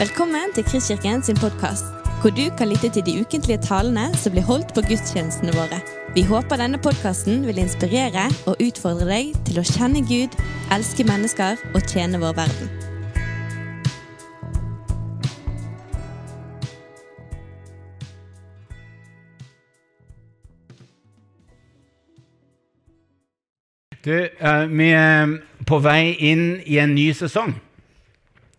Velkommen til Kristkirken sin podkast, hvor du kan lytte til de ukentlige talene som blir holdt på gudstjenestene våre. Vi håper denne podkasten vil inspirere og utfordre deg til å kjenne Gud, elske mennesker og tjene vår verden. Du, eh, vi er på vei inn i en ny sesong.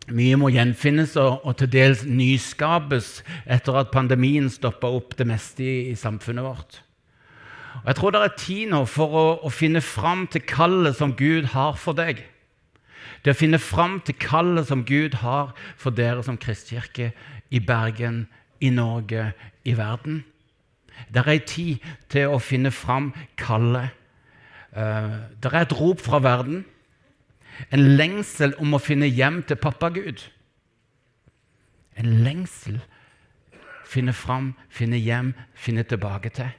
Mye må gjenfinnes og, og til dels nyskapes etter at pandemien stoppa opp det meste i, i, samfunnet vårt. Og Jeg tror det er tid nå for å, å finne fram til kallet som Gud har for deg. Det å finne fram til kallet som Gud har for dere som kristkirke i Bergen, i Norge, i verden. Det er tid til å finne fram kallet Uh, det er et rop fra verden, en lengsel om å finne hjem til pappa Gud. En lengsel. Finne fram, finne hjem, finne tilbake til.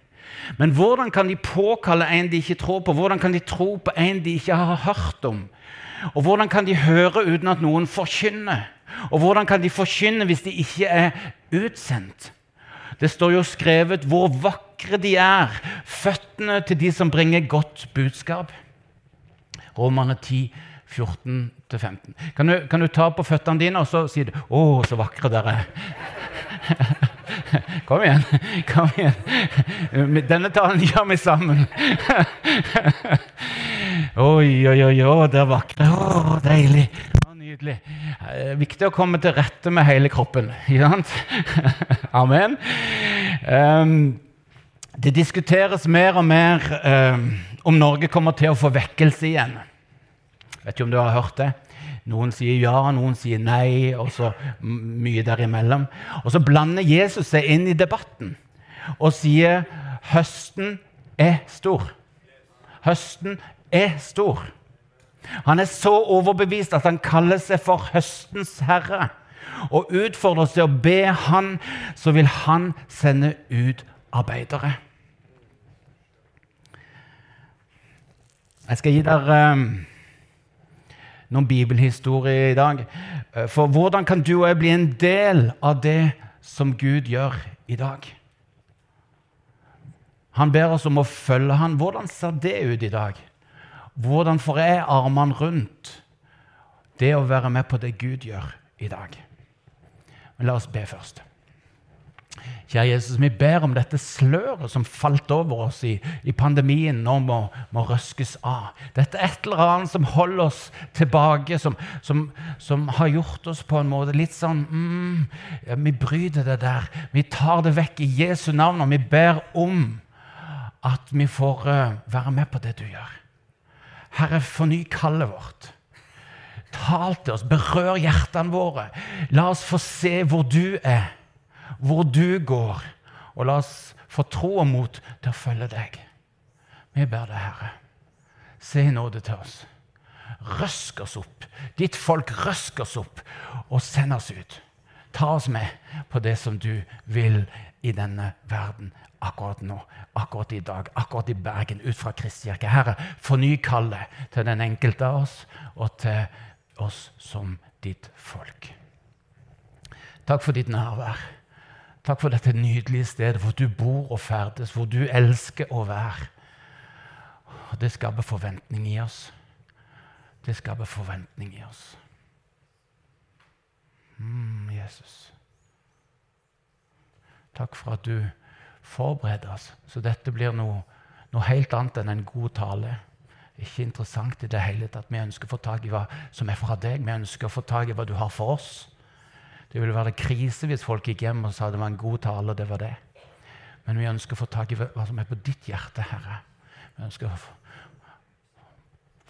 Men hvordan kan de påkalle en de ikke tror på? Hvordan kan de tro på en de ikke har hørt om? Og hvordan kan de høre uten at noen forkynner? Og hvordan kan de forkynne hvis de ikke er utsendt? Det står jo skrevet hvor vakre de er, føttene til de som bringer godt budskap. Romerne 10, 14-15. Kan, kan du ta på føttene dine og så si 'Å, så vakre dere er'? Kom igjen. kom igjen. Denne talen gjør vi sammen. oi, oi, oi, oi, det er vakre. Å, deilig. Nydelig. Eh, viktig å komme til rette med hele kroppen. Ikke sant? Amen. Um, det diskuteres mer og mer um, om Norge kommer til å få vekkelse igjen. Vet ikke om du har hørt det? Noen sier ja, noen sier nei, og så mye derimellom. Og så blander Jesus seg inn i debatten og sier høsten er stor. Høsten er stor. Han er så overbevist at han kaller seg for høstens herre. Og utfordrer oss til å be han, så vil han sende ut arbeidere. Jeg skal gi dere um, noen bibelhistorier i dag. Eh, for hvordan kan du og jeg bli en del av det som Gud gjør i dag? Han ber oss om å følge han. Hvordan ser det ut i dag? Hvordan får jeg armene rundt det å være med på det Gud gjør i dag? Men la oss be først. Kjære Jesus, vi ber om dette sløret som falt over oss i, i pandemien, nå må, må, røskes av. Dette er et eller annet som holder oss tilbake, som, som, som har gjort oss på en måte litt sånn mm, ja, Vi bryter det der. Vi tar det vekk i Jesu navn, og vi ber om at vi får uh, være med på det du gjør. Herre, forny kallet vårt. Tal til oss, berør hjertene våre. La oss få se hvor du er, hvor du går, og la oss få tro og mot til å følge deg. Vi ber deg, Herre, se i nåde til oss. Røsk oss opp. Ditt folk, røsk oss opp og send oss ut. Ta oss med på det som du vil i denne verden akkurat nå, akkurat i dag, akkurat i Bergen, ut fra Kristkirke. Herre, forny kallet til den enkelte av oss og til oss som ditt folk. Takk for ditt nærvær. Takk for dette nydelige stedet hvor du bor og ferdes, hvor du elsker å være. Og det skaper forventning i oss. Det skaper forventning i oss. Mm, Jesus. Takk for at du forbereder oss. Så dette blir noe, noe helt annet enn en god tale. Ikke interessant i det hele tatt. Vi ønsker å få tak i hva som er fra deg. Vi ønsker å få tak i hva du har for oss. Det ville være krise hvis folk gikk hjem og sa det var en god tale, og det var det. Men vi ønsker å få tak i hva som er på ditt hjerte, Herre. Vi ønsker å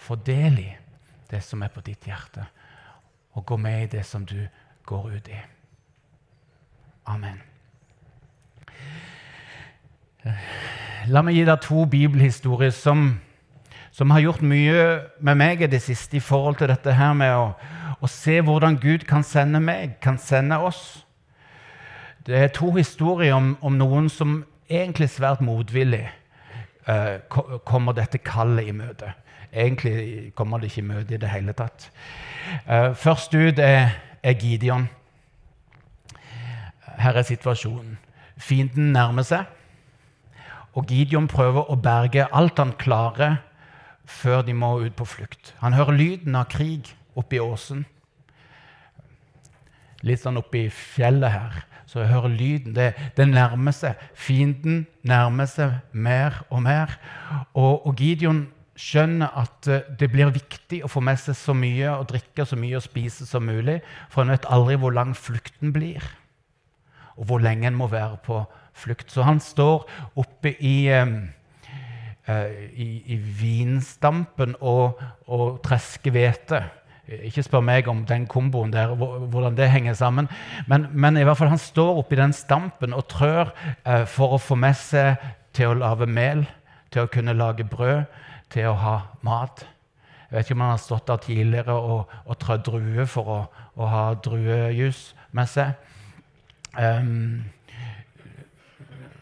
få del i det som er på ditt hjerte, og gå med i det som du går ut i. Amen. La meg gi deg to bibelhistorier som, som, har gjort mye med meg i det siste i forhold til dette her med å, å, se hvordan Gud kan sende meg, kan sende oss. Det er to historier om, om noen som egentlig svært motvillig eh, kommer dette kallet i møte. Egentlig kommer det ikke i møte i det hele tatt. Eh, først ut er, er Gideon. her er situasjonen. Fienden nærmer seg, og Gideon prøver å berge alt han klarer før de må ut på flukt. Han hører lyden av krig oppe i åsen. Litt sånn oppe i fjellet her. Så jeg hører lyden. Det, det nærmer seg. Fienden nærmer seg mer og mer. Og, og Gideon skjønner at eh, det blir viktig å få med seg så mye og drikke så mye og spise som mulig, for han vet aldri hvor lang flukten blir, og hvor lenge en må være på flukt. Så han står oppe i eh, i, i, vinstampen og, og treske hvete. Ikke spør meg om den komboen der, hvordan det henger sammen. Men, men, i hvert fall han står oppi den stampen og trør eh, for å få med seg til å lage mel, til å kunne lage brød, til å ha mat. Jeg vet ikke om han har stått der tidligere og, og trødd druer for å, å ha druejus med seg. Um,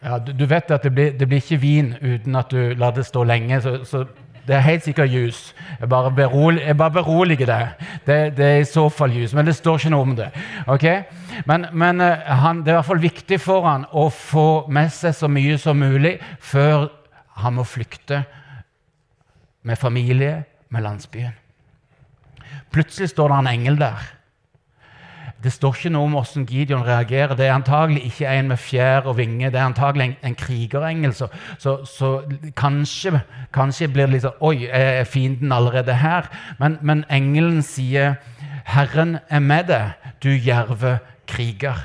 ja, du, vet at det blir, det blir, ikke vin uten at du lar det stå lenge. så, så det er helt sikkert jus. Jeg bare, berolig, jeg bare beroliger deg. Det, det, er i så fall jus, men det står ikke noe om det. Okay? Men, men uh, han, det er i hvert fall viktig for han å få med seg så mye som mulig før han må flykte med familie, med landsbyen. Plutselig står det en engel der det står ikke noe om hvordan Gideon reagerer. Det er antagelig ikke en med fjær og vinger. Det er antagelig en, en krigerengel. Så, så, så, kanskje, kanskje blir det litt sånn Oi, er fienden allerede her? Men, men engelen sier, 'Herren er med deg, du djerve kriger'.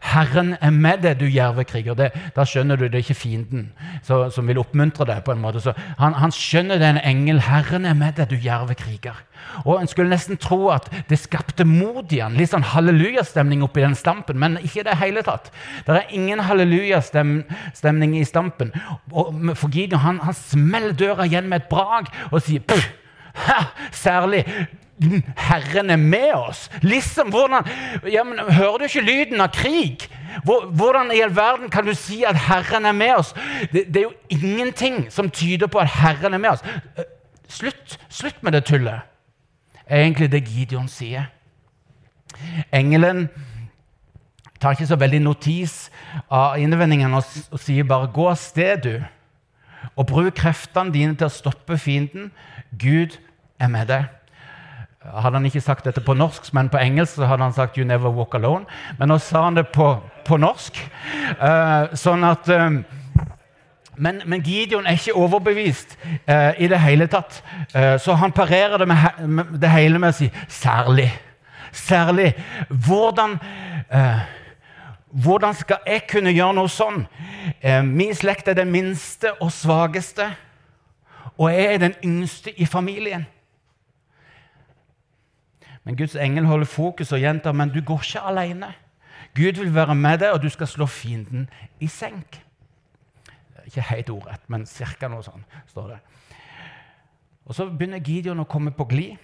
Herren er med deg, du djerve kriger. Det, da skjønner du det er ikke fienden så, som vil oppmuntre deg. på en måte. Så han, han skjønner det er en engel. Herren er med deg, du djerve kriger. Og En skulle nesten tro at det skapte mot i han, litt sånn hallelujastemning oppi den stampen, men ikke i det hele tatt. Det er ingen hallelujastemning i stampen. Og for Gideon han, han smeller døra igjen med et brag og sier ha, Særlig Herren er med oss. Liksom, hvordan, ja, men, Hører du ikke lyden av krig? Hvordan i all verden kan du si at Herren er med oss? Det, det, er jo ingenting som tyder på at Herren er med oss. Eh, slutt, slutt med det tullet, er egentlig det Gideon sier. Engelen tar ikke så veldig notis av innvendingene og, og sier bare 'gå av sted, du', og bruk kreftene dine til å stoppe fienden. Gud er med deg. Hadde han ikke sagt dette på norsk, men på engelsk så hadde han sagt 'You never walk alone'. Men nå sa han det på, på norsk. Uh, sånn at um, men, men, Gideon er ikke overbevist uh, i det hele tatt. så han parerer det, med, med, det hele med å si 'særlig'. Særlig. Hvordan hvordan skal jeg kunne gjøre noe sånn? min slekt er den minste og svakeste, og jeg er den yngste i familien. Men Guds engel holder fokus og gjentar men du går ikke alene. Gud vil være med deg, og du skal slå fienden i senk. Ikke helt ordrett, men ca. noe sånn står det. Og Så begynner Gideon å komme på glid.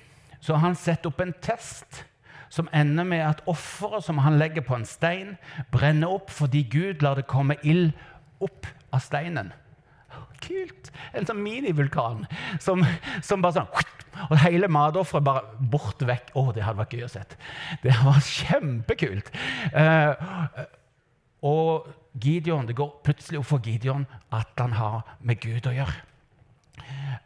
Så han setter opp en test som ender med at offeret som han legger på en stein, brenner opp fordi Gud lar det komme ild opp av steinen. Kult! En sånn minivulkan som, som bare sånn og hele matofferet bare bort vekk. Å, det hadde vært gøy å se. Det var kjempekult. Uh, og Gideon, det går plutselig opp for Gideon at han har med Gud å gjøre.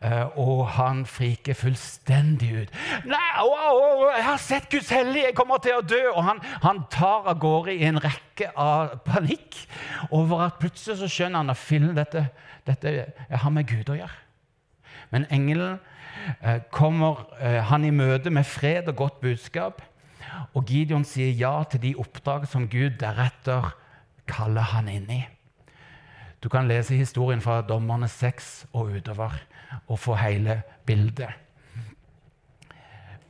Uh, og han friker fullstendig ut. Nei, å, å, 'Jeg har sett Guds hellige, jeg kommer til å dø!' Og han, han tar av gårde i en rekke av panikk over at plutselig så skjønner han at dette, dette jeg har med Gud å gjøre. Men engelen Eh, kommer eh, han i møte med fred og godt budskap. Og Gideon sier ja til de oppdrag som Gud deretter kaller han inn i. Du kan lese historien fra Dommerne 6 og utover og få hele bildet.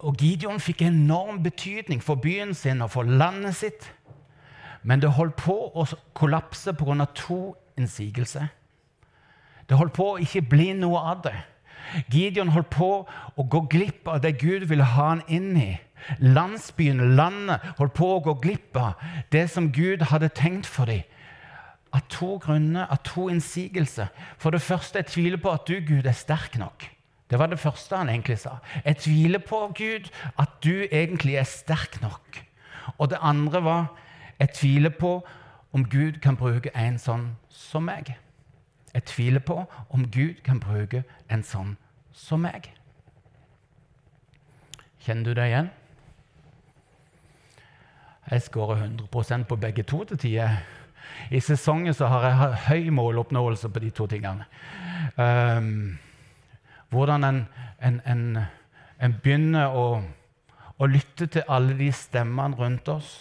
Og Gideon fikk enorm betydning for byen sin og for landet sitt. Men det holdt på å kollapse pga. to innsigelser. Det holdt på å ikke bli noe av det. Gideon holdt på å gå glipp av det Gud ville ha han inn i. Landsbyen, landet, holdt på å gå glipp av det som Gud hadde tenkt for dem. Av to grunner, av to innsigelser. For det første, jeg tviler på at du, Gud, er sterk nok. Det var det første han egentlig sa. Jeg tviler på, Gud, at du egentlig er sterk nok. Og det andre var Jeg tviler på om Gud kan bruke en sånn som meg. Jeg tviler på om Gud kan bruke en sånn som meg. Kjenner du det igjen? Jeg skårer 100% på begge to til tider. I sesongen så har jeg høy måloppnåelse på de to tingene. Um, hvordan en, en, en, en begynner å, å, lytte til alle de stemmene rundt oss.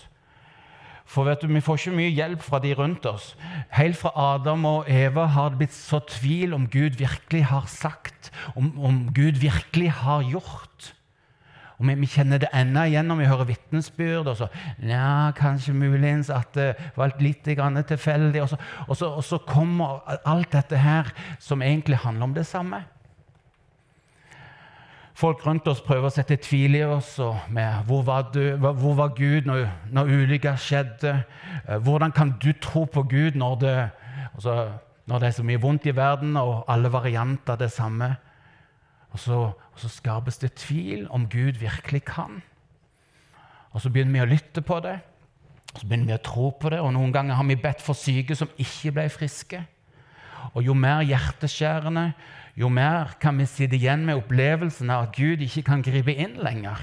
For vet du, Vi får ikke mye hjelp fra de rundt oss. Helt fra Adam og Eva har det blitt så tvil om Gud virkelig har sagt, om, om Gud virkelig har gjort. Og vi, vi, kjenner det ennå når vi hører vitnesbyrd. og så, ja, Kanskje muligens at det var litt tilfeldig. Og så, og, så, og så kommer alt dette her som egentlig handler om det samme. Folk rundt oss prøver å sette tvil i oss med hvor var, du, hvor var Gud når, når ulykka skjedde? Hvordan kan du tro på Gud når det, altså, når det er så mye vondt i verden og alle varianter det samme? Og så, og så skapes det tvil om Gud virkelig kan. Og så begynner vi å lytte på det, og så begynner vi å tro på det. Og noen ganger har vi bedt for syke som ikke ble friske. Og jo mer hjerteskjærende, jo mer kan vi sitte igjen med opplevelsen av at Gud ikke kan gripe inn lenger.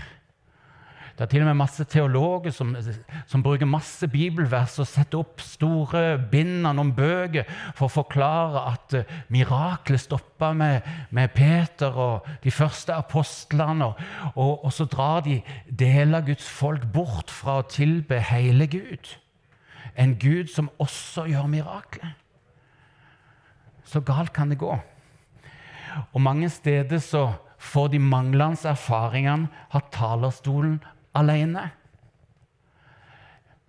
Det er til og med masse teologer som, som bruker masse bibelvers og setter opp store bind av noen bøker for å forklare at uh, miraklet stoppa med, med, Peter og de første apostlene. Og, og, og, så drar de deler av Guds folk bort fra å tilbe hele Gud. En Gud som også gjør mirakler. Så galt kan det gå. Og mange steder så får de manglende erfaringene ha talerstolen alene.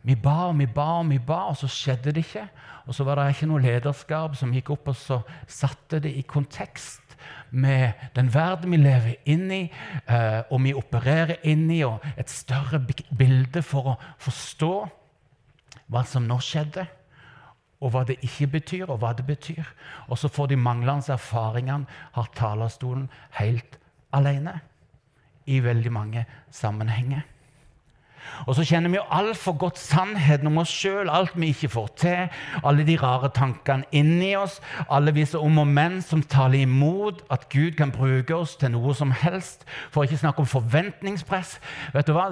Vi ba og vi ba og vi ba, og så skjedde det ikke. Og så var det ikke noe lederskap som gikk opp og så satte det i kontekst med den verden vi lever inn i, eh, og vi opererer inn i, og et større bilde for å forstå hva som nå skjedde, og hva det ikke betyr, og hva det betyr. Og så får de manglende erfaringene har talerstolen helt alene i veldig mange sammenhenger. Og så kjenner vi jo altfor godt sannheten om oss sjøl, alt vi ikke får til, alle de rare tankene inni oss, alle visse om og menn som taler imot at Gud kan bruke oss til noe som helst, for ikke snakke om forventningspress. Vet du hva?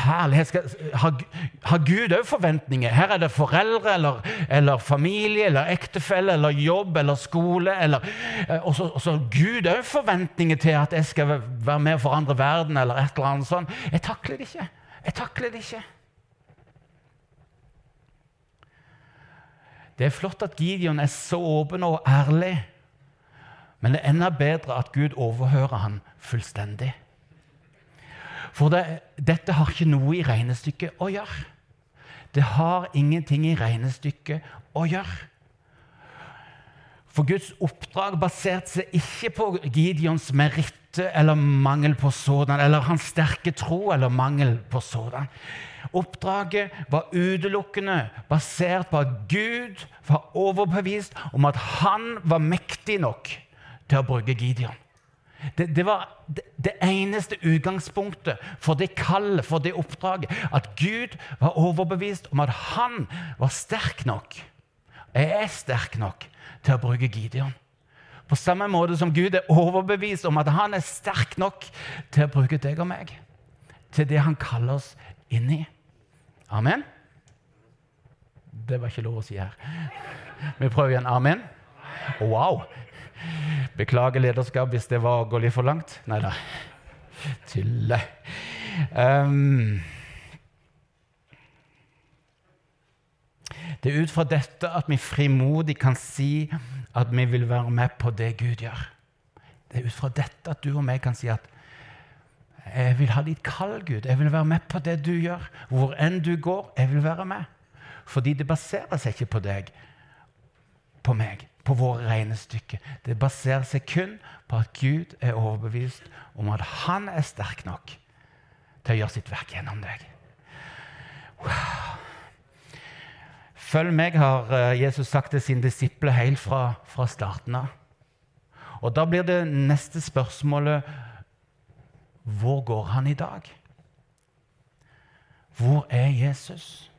Herlighet skal Har, har Gud òg forventninger? Her er det foreldre eller, eller familie eller ektefelle eller jobb eller skole. Eller, eh, og så Gud òg forventninger til at jeg skal være med og forandre verden eller et eller annet sånt. Jeg takler takler det ikke. Jeg takler det ikke. Det er flott at Gideon er så åpen og ærlig, men det er enda bedre at Gud overhører han fullstendig. For det, dette har ikke noe i regnestykket å gjøre. Det har ingenting i regnestykket å gjøre. For Guds oppdrag baserte seg ikke på Gideons meritte eller mangel på sådan, eller hans sterke tro eller mangel på sådan. Oppdraget var utelukkende basert på at Gud var overbevist om at han var mektig nok til å bruke Gideon. Det, det var det, det, eneste utgangspunktet for det kallet, for det oppdraget. At Gud var overbevist om at han var sterk nok. Er sterk nok til å bruke Gideon. På samme måte som Gud er overbevist om at han er sterk nok til å bruke deg og meg til det han kaller oss inn i. Amen? Det var ikke lov å si her. Vi prøver igjen. Amen? Wow! Beklager lederskap hvis det var å gå litt for langt. Nei da. Tulle. Um, Det er ut fra dette at vi frimodig kan si at vi vil være med på det Gud gjør. Det er ut fra dette at du og meg kan si at jeg vil ha ditt kall, Gud. Jeg vil være med på det du gjør. Hvor enn du går, jeg vil være med. Fordi det baserer seg ikke på deg, på meg, på våre regnestykker. Det baserer seg kun på at Gud er overbevist om at han er sterk nok til å gjøre sitt verk gjennom deg. Wow. Følg meg, har eh, Jesus sagt til sine disipler helt fra, fra starten av. Og Da blir det neste spørsmålet Hvor går han i dag? Hvor er Jesus?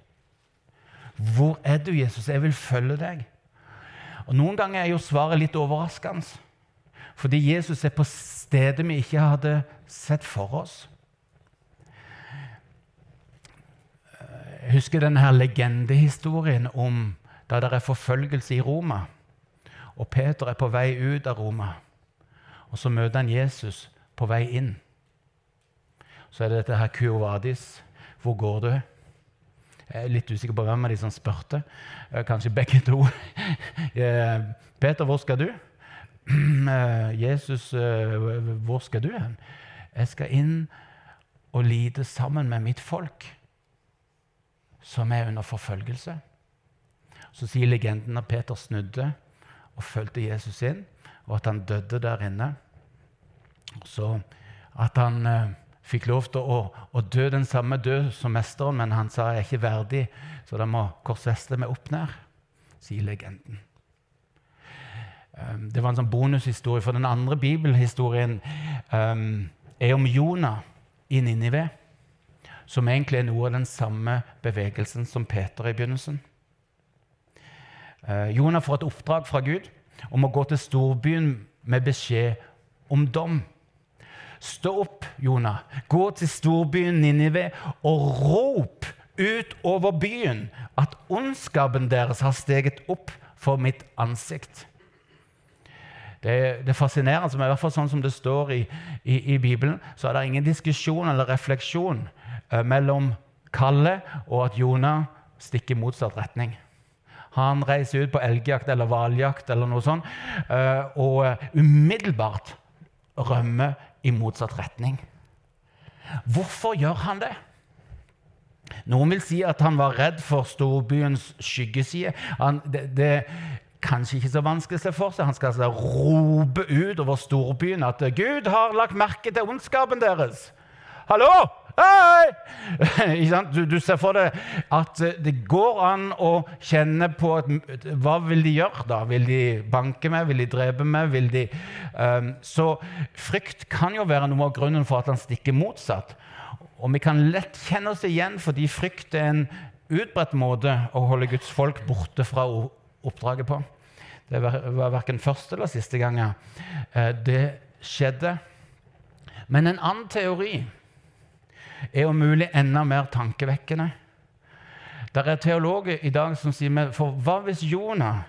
Hvor er du, Jesus? Jeg vil følge deg. Og Noen ganger er jo svaret litt overraskende. Fordi Jesus er på stedet vi ikke hadde sett for oss. Husker denne her legendehistorien om da det er forfølgelse i Roma. Og Peter er på vei ut av Roma. Og så møter han Jesus på vei inn. Så er det dette her Kuovadis. Hvor går du? Jeg er litt usikker på hvem av de som spurte. Eh, kanskje begge to. Eh, Peter, hvor skal du? Eh, Jesus, hvor skal du hen? Jeg skal inn og lide sammen med mitt folk, som er under forfølgelse. Så sier legenden at Peter snudde og fulgte Jesus inn, og at han døde der inne. Så at han fikk lov til å, å, dø den samme død som mesteren, men han sa jeg er ikke verdig, så da må korsfeste meg opp ned, sier legenden. Um, det var en sånn bonushistorie, for den andre bibelhistorien um, er om Jonah i Ninive, som egentlig er noe av den samme bevegelsen som Peter i begynnelsen. Uh, Jonah får et oppdrag fra Gud om å gå til storbyen med beskjed om dom. Stå opp, Jonah. Gå til storbyen Ninive og rop ut over byen at ondskapen deres har steget opp for mitt ansikt. Det, det er fascinerende, men i hvert fall sånn som det står i, i, i Bibelen, så er det ingen diskusjon eller refleksjon eh, mellom Kalle og at Jonah stikker i motsatt retning. Han reiser ut på elgjakt eller hvaljakt eller noe sånt, eh, og uh, umiddelbart rømmer i motsatt retning. Hvorfor gjør han det? Noen vil si at han var redd for storbyens skyggeside. Han, det, det kanskje ikke så vanskelig å se for seg. Han skal altså rope ut over storbyen at Gud har lagt merke til ondskapen deres. Hallo! Hei! Du, du, ser for deg at eh, det går an å kjenne på at, Hva vil de gjøre da? Vil de banke meg? Vil de drepe meg? Vil de, um, så frykt kan jo være noe av grunnen for at han stikker motsatt. Og vi kan lett kjenne oss igjen fordi frykt er en utbredt måte å holde Guds folk borte fra oppdraget på. Det var verken første eller siste gangen eh, det skjedde. Men en annen teori er om mulig enda mer tankevekkende. Det er teologer i dag som sier for hva hvis Jonah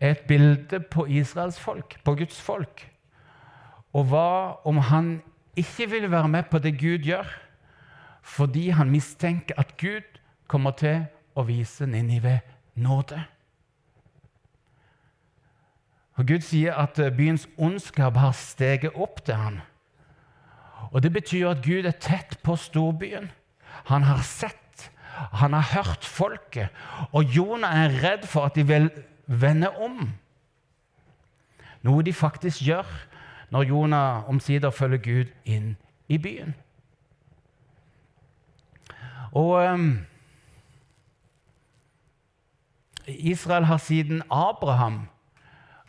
er et bilde på Israels folk, på Guds folk? Og hva om han ikke vil være med på det Gud gjør, fordi han mistenker at Gud kommer til å vise Ninive nåde? Og Gud sier at byens ondskap har steget opp til ham. Og Det betyr at Gud er tett på storbyen. Han har sett, han har hørt folket. Og Jonah er redd for at de vil vende om. Noe de faktisk gjør når Jonah omsider følger Gud inn i byen. Og um, Israel har siden Abraham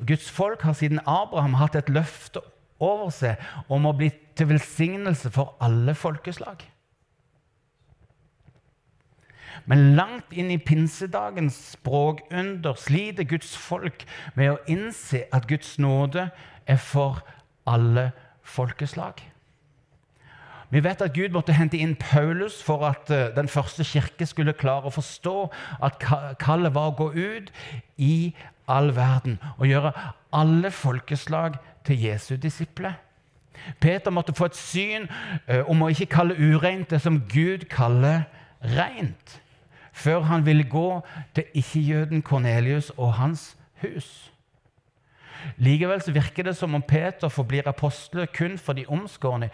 Guds folk har siden Abraham hatt et løfte over seg om å bli til velsignelse for alle folkeslag. Men langt inn i pinsedagens språkunder sliter Guds folk med å innse at Guds nåde er for alle folkeslag. Vi vet at Gud måtte hente inn Paulus for at eh, den første kirke skulle klare å forstå at kallet var å gå ut i all verden og gjøre alle folkeslag til Jesu disipler. Peter måtte få et syn uh, om å ikke kalle ureint det som Gud kaller rent, før han ville gå til ikke-jøden Kornelius og hans hus. Likevel så virker det som om Peter forblir apostel kun for de omskårne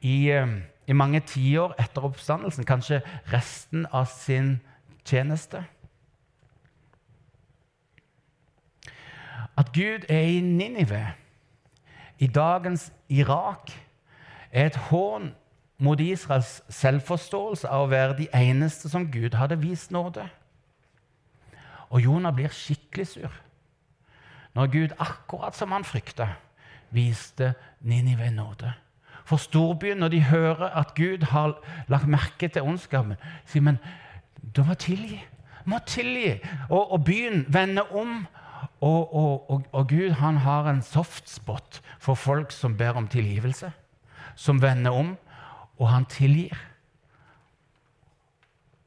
i, uh, i mange tiår etter oppstandelsen, kanskje resten av sin tjeneste. At Gud er i Ninive i dagens Irak er et hån mot Israels selvforståelse av å være de eneste som Gud hadde vist nåde. Og Jonah blir skikkelig sur når Gud, akkurat som han frykta, viste Ninive nåde. For storbyen, når de hører at Gud har lagt merke til ondskapen, sier men du må tilgi. Du må tilgi. Og, og byen vender om. Og, og, og, Gud han har en softspot for folk som ber om tilgivelse. Som vender om, og han tilgir.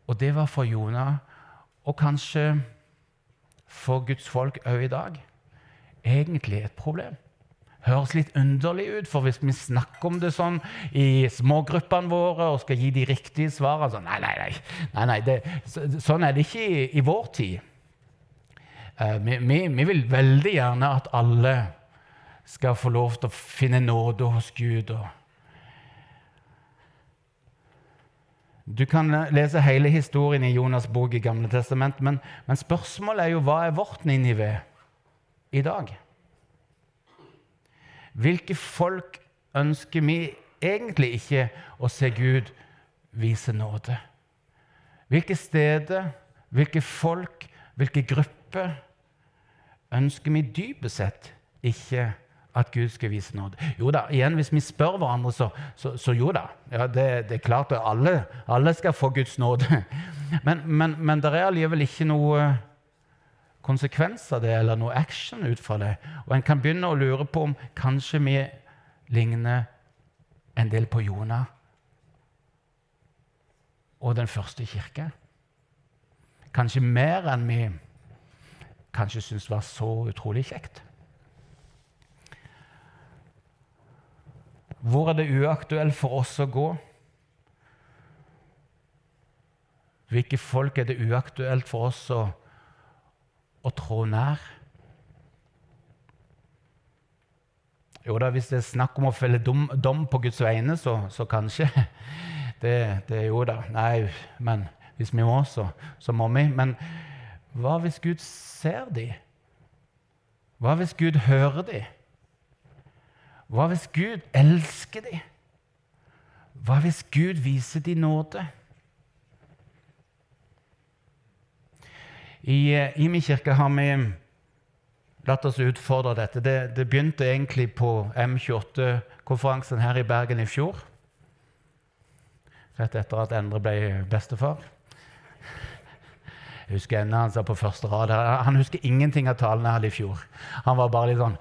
Og det var for Jonah, og kanskje for Guds folk òg i dag, egentlig et problem høres litt underlig ut. For hvis vi snakker om det sånn i smågruppene våre og skal gi de riktige svarene så, Nei, nei, nei. nei, nei det, sånn er det ikke i, i vår tid. Uh, vi, vi, vi, vil veldig gjerne at alle skal få lov til å finne nåde hos Gud. du kan lese hele historien i Jonas' bok i Gamle testament, men, men spørsmålet er jo hva er vårt Ninive i dag? Hvilke folk ønsker vi egentlig ikke å se Gud vise nåde? Hvilke steder, hvilke folk, hvilke grupper ønsker vi dypest sett ikke at Gud skal vise nåde? Jo da, igjen, hvis vi spør hverandre, så, så, så jo da. Ja, det, det, er klart at alle, alle skal få Guds nåde. Men, men, men det er allikevel ikke noe konsekvens av det eller noe action ut fra det. Og en kan begynne å lure på om kanskje vi ligner en del på Jonah og den første kirke. Kanskje mer enn vi kanskje syntes var så utrolig kjekt. Hvor er det uaktuelt for oss å gå? Hvilke folk er det uaktuelt for oss å å trå nær? Jo da, hvis det er snakk om å felle dom, dom på Guds vegne, så, så kanskje. Det, det er jo da. Nei, men hvis vi må, så, så må vi. Men hva hvis Gud ser de? Hva hvis Gud hører de? Hva hvis Gud elsker de? Hva hvis Gud viser de nåde? I i min kirke har vi latt oss utfordre dette. Det, det begynte egentlig på M28-konferansen her i Bergen i fjor. Rett etter at Endre ble bestefar. Jeg husker ennå han sa på første rad Han husker ingenting av talene jeg hadde i fjor. Han var bare litt sånn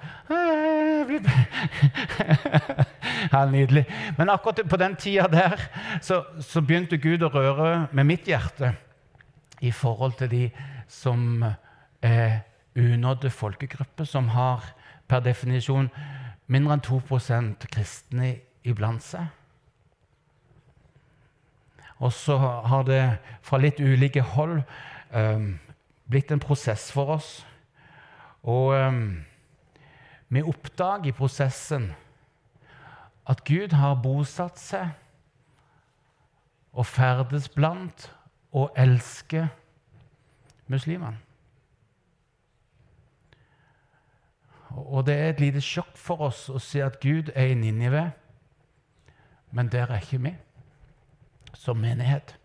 Helt Nydelig. Men akkurat på den tida der så, så begynte Gud å røre med mitt hjerte i forhold til de som er unådde folkegrupper, som har per definisjon mindre enn 2 kristne iblant seg. Og så har det fra litt ulike hold blitt en prosess for oss. Og um, vi oppdager i prosessen at Gud har bosatt seg og ferdes blant og elsker muslimene. Og det er et lite sjokk for oss å se at Gud er i Ninive, men der er ikke vi som menighet.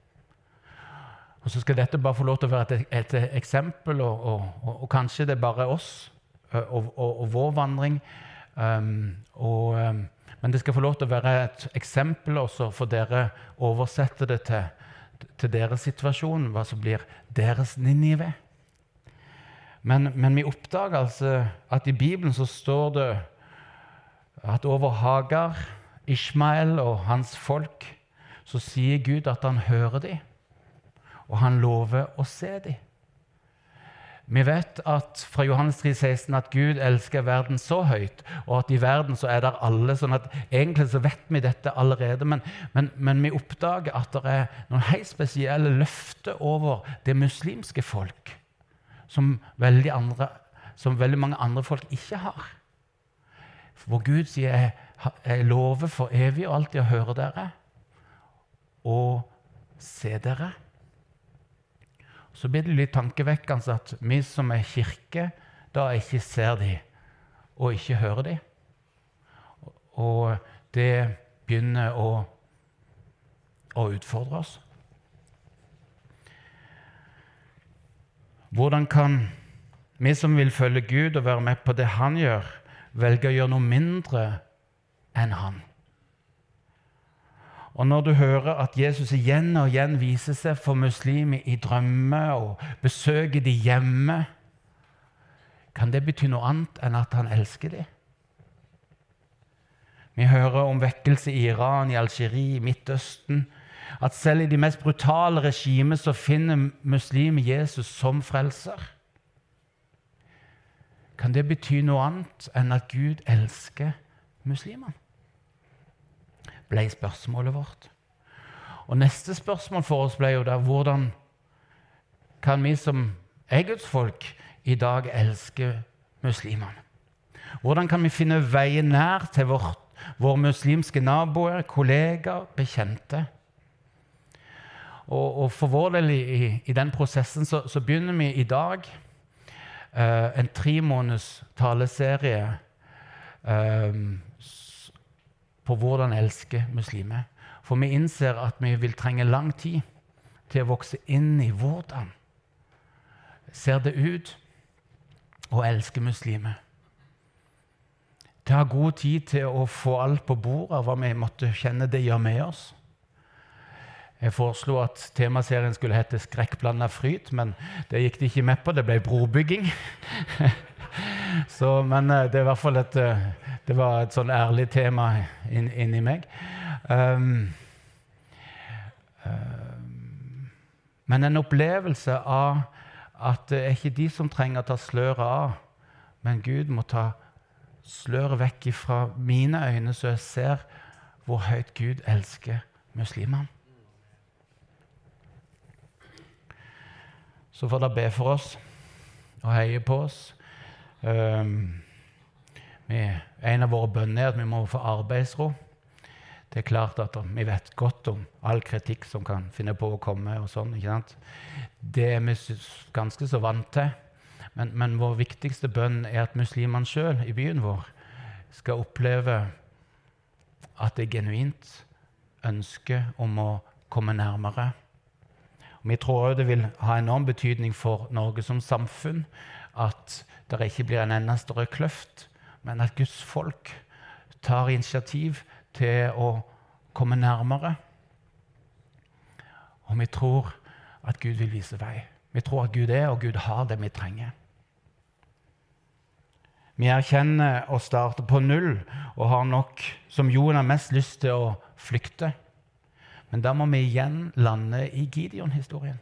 Og så skal dette bare få lov til å være et, et eksempel, og, og, og, og, kanskje det er bare oss og, vår vandring. Um, um, men det skal få lov til å være et eksempel også for dere oversette det til til deres situasjon, hva som blir deres Ninive. Men, men, vi oppdager altså at i Bibelen så står det at over Hagar, Ishmael og hans folk, så sier Gud at han hører dem, og han lover å se dem. Vi vet at fra Johannes 3, 16 at Gud elsker verden så høyt, og at i verden så er der alle. sånn at Egentlig så vet vi dette allerede, men, men, men vi oppdager at det er noen helt spesielle løfter over det muslimske folk som veldig, andre, som veldig mange andre folk ikke har. Hvor Gud sier jeg, jeg lover for evig og alltid å høre dere og se dere. Så blir det litt tankevekkende at vi som er kirke, da ikke ser de og ikke hører de. Og det begynner å, å utfordre oss. Hvordan kan vi som vil følge Gud og være med på det Han gjør, velge å gjøre noe mindre enn Han? Og når du hører at Jesus igjen og igjen viser seg for muslimer i drømmer og besøker de hjemme, kan det bety noe annet enn at han elsker dem? Vi hører om vekkelse i Iran, i Algerie, i Midtøsten. At selv i de mest brutale regimer så finner muslimer Jesus som frelser. Kan det bety noe annet enn at Gud elsker muslimene? Ble spørsmålet vårt. Og Neste spørsmål for oss ble jo da hvordan kan vi som er Guds folk, i dag elske muslimene? Hvordan kan vi finne veien nær til vårt, våre muslimske naboer, kollegaer, bekjente? Og, og, For vår del i, i den prosessen så, så, begynner vi i dag eh, en tre måneders taleserie um, på hvordan elske muslimer. For vi innser at vi vil trenge lang tid til å vokse inn i hvordan ser det ut å elske muslimer. Til å ha god tid til å få alt på bordet av hva vi måtte kjenne det gjør med oss. Jeg foreslo at temaserien skulle hete 'Skrekkblanda fryd', men det gikk de ikke med på. Det ble brobygging. Så, men eh, det er i hvert fall et, eh, det var et sånn ærlig tema inni meg. Um, um, men en opplevelse av at det er ikke de som trenger å ta sløret av, men Gud må ta sløret vekk fra mine øyne, så jeg ser hvor høyt Gud elsker muslimene. Så får dere be for oss og heie på oss. Um, en av våre bønner er at vi må få arbeidsro. Det er klart at Vi vet godt om all kritikk som kan finne på å komme. og sånn, ikke sant? Det er vi ganske så vant til. Men, men vår viktigste bønn er at muslimene sjøl i byen vår skal oppleve at det er genuint ønske om å komme nærmere. Og vi tror det vil ha enorm betydning for Norge som samfunn at det ikke blir en enda større kløft, men at Guds folk tar initiativ til å komme nærmere. Og vi tror at Gud vil vise vei. Vi tror at Gud er, og Gud har det vi trenger. Vi erkjenner å starte på null og har nok, som Jon har mest lyst til å flykte. Men da må vi igjen lande i Gideon-historien.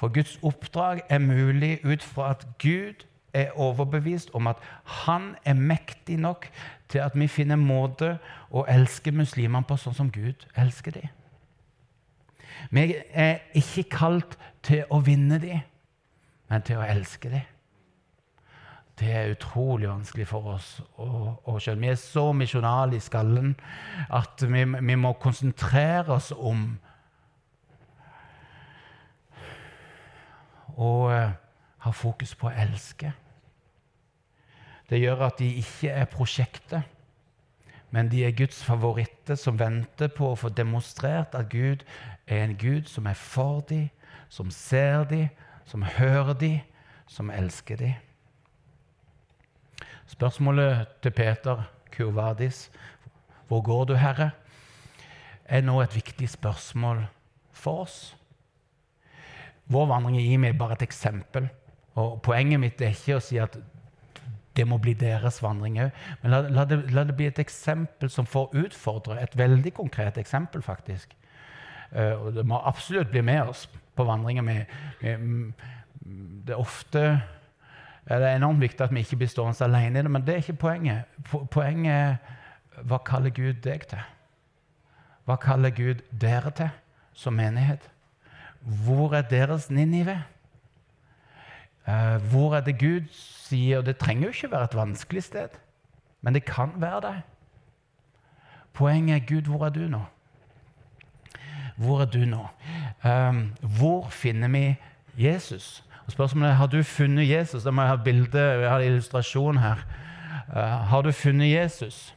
For Guds oppdrag er mulig ut fra at Gud er overbevist om at han er mektig nok til at vi finner måte å elske muslimene på sånn som Gud elsker dem. Vi er ikke kalt til å vinne dem, men til å elske dem. Det er utrolig vanskelig for oss å, å skjønne. Vi er så misjonale i skallen at vi, vi må konsentrere oss om å har ha fokus på å elske. Det gjør at de ikke er prosjektet, men de er Guds favoritter som venter på å få demonstrert at Gud er en Gud som er for dem, som ser dem, som hører dem, som elsker dem. Spørsmålet til Peter Kurvadis, 'Hvor går du, Herre?' er nå et viktig spørsmål for oss. Vår vandring i Imi er bare et eksempel. Og Poenget mitt er ikke å si at det må bli deres vandring òg. Men la, la, det, la, det, bli et eksempel som får utfordre. Et veldig konkret eksempel, faktisk. Uh, og det må absolutt bli med oss på vandringer. Med, det er ofte det er enormt viktig at vi ikke blir stående alene i det, men det er ikke poenget. Poenget er hva kaller Gud deg til? Hva kaller Gud dere til som menighet? Hvor er deres Ninive? Uh, hvor er det Gud sier det trenger jo ikke være et vanskelig sted, men det kan være det. Poenget er Gud, hvor er du nå? Hvor er du nå? Um, hvor finner vi Jesus? Og spørsmålet er, Har du funnet Jesus? Da må jeg ha bilde, jeg har illustrasjon her. Uh, har du funnet Jesus?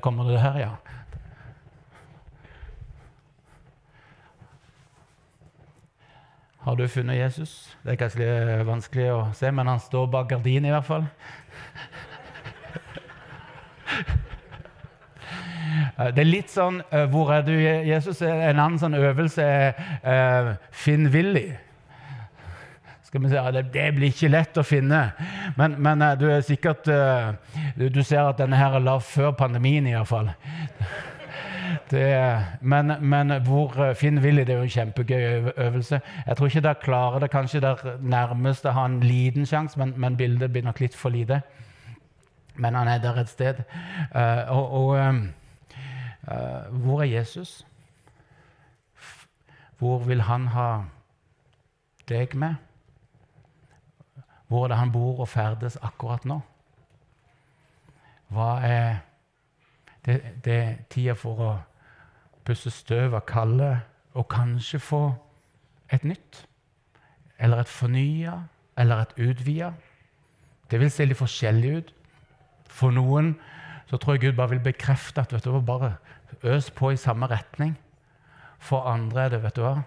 Kommer det her, ja? Har du funnet Jesus? Det er kanskje vanskelig å se, men han står bak gardinen i hvert fall. Eh, Det er litt sånn eh, Hvor er du, Jesus? En annen sånn øvelse er eh, Finn Willy. Skal vi si, ja, det, blir ikke lett å finne. Men, men eh, du er sikkert eh, du ser at denne her er lav før pandemien, iallfall. Det, men, men hvor eh, Finn Willy det er jo en kjempegøy øvelse. Jeg tror ikke dere klarer det. Kanskje dere nærmeste har en liten sjanse, men, men bildet blir nok litt for lite. Men han er der et sted. Uh, og og uh, hvor er Jesus? Hvor vil han ha deg med? Hvor er det han bor og ferdes akkurat nå? Hva er det, det er tida for å pusse støv av Kalle og kanskje få et nytt? Eller et fornya? Eller et utvida? Det vil se litt forskjellig ut. For noen så tror jeg Gud bare vil bekrefte at vet du hva, bare øs på i samme retning. For andre er det vet du hva,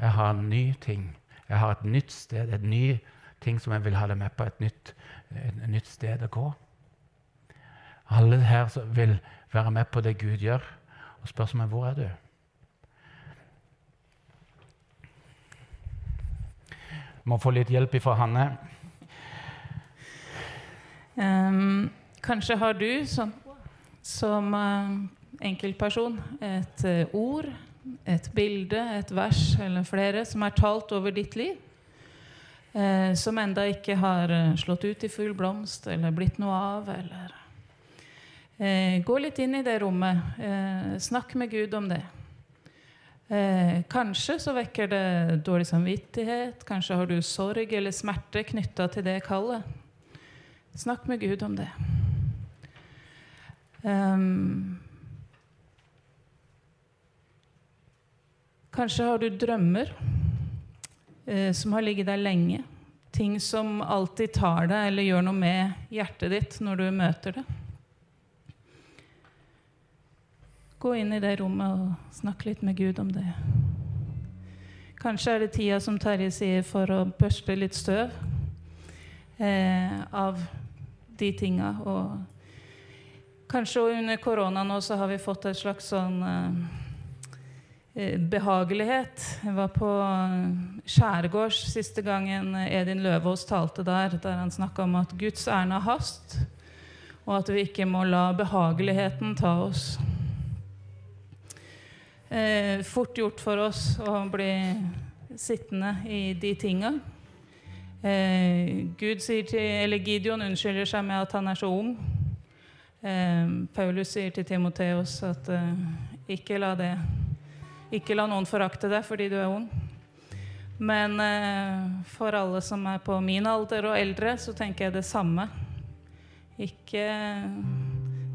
jeg har en ny ting. Jeg har et nytt sted, et ny ting som jeg vil ha deg med på. Et nytt, et nytt sted å gå. Alle her som vil være med på det Gud gjør. Og spørsmålet er hvor er du? Må få litt hjelp ifra Hanne. Um, kanskje har du som, som uh, enkeltperson et uh, ord, et bilde, et vers eller flere som er talt over ditt liv, uh, som enda ikke har slått ut i full blomst eller blitt noe av. Eller. Eh, gå litt inn i det rommet. Eh, snakk med Gud om det. Eh, kanskje så vekker det dårlig samvittighet, kanskje har du sorg eller smerte knytta til det kallet. Snakk med Gud om det. Ehm, kanskje har du drømmer eh, som har ligget der lenge. Ting som alltid tar deg eller gjør noe med hjertet ditt når du møter det. Gå inn i det rommet og snakke litt med Gud om det. Kanskje er det tida, som Terje sier, for å børste litt støv eh, av de tinga. Og kanskje under korona nå så har vi fått et slags sånn eh, eh, behagelighet. Jeg var på eh, Skjærgårds siste gangen Edin Løvaas talte der, der han snakka om at Guds ærend har hast, og at vi ikke må la behageligheten ta oss. Eh, fort gjort for oss å bli sittende i de tinga. Eh, Gud sier til, eller Gideon unnskylder seg med at han er så ung. Eh, Paulus sier til Timoteos at eh, ikke la det Ikke la noen forakte deg fordi du er ung. Men for alle som er på min alder og eldre, så tenker jeg det samme. Ikke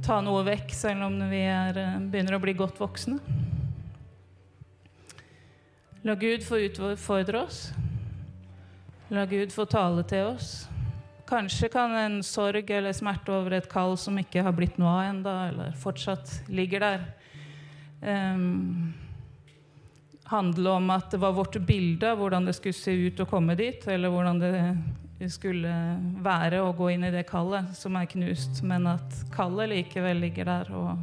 ta noe vekk selv om vi er, begynner å bli godt voksne. La Gud få utfordre oss. La Gud få tale til oss. Kanskje kan en sorg eller smerte over et kall som ikke har blitt noe av enda, eller fortsatt ligger der, um, handle om at det var vårt bilde av hvordan det skulle se ut å komme dit, eller hvordan det skulle være å gå inn i det kallet som er knust, men at kallet likevel ligger der og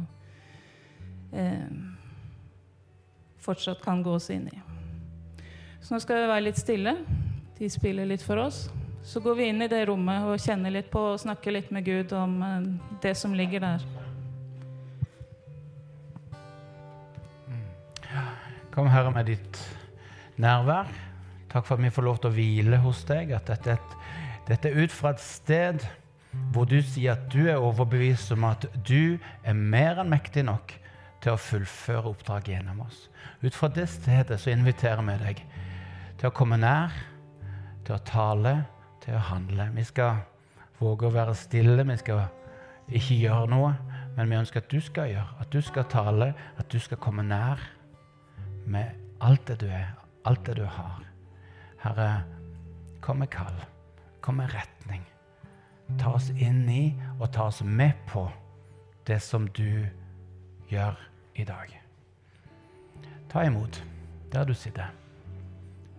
um, fortsatt kan gås inn i. Så nå skal vi være litt stille. De spiller litt for oss. Så går vi inn i det rommet og kjenner litt på og snakker litt med Gud om eh, det som ligger der. Kom, Herre, med ditt nærvær. Takk for at vi får lov til å hvile hos deg. At dette er, et, dette er ut fra et sted hvor du sier at du er overbevist om at du er mer enn mektig nok til å fullføre oppdraget gjennom oss. Ut fra det stedet så inviterer vi deg til å komme nær, til å tale, til å handle. Vi skal våge å være stille, vi skal ikke gjøre noe, men vi ønsker at du skal gjøre, at du skal tale, at du skal komme nær med alt det du er, alt det du har. Herre, kom med kall, kom med retning. Ta oss inn i og ta oss med på det som du gjør i dag. Ta imot der du sitter.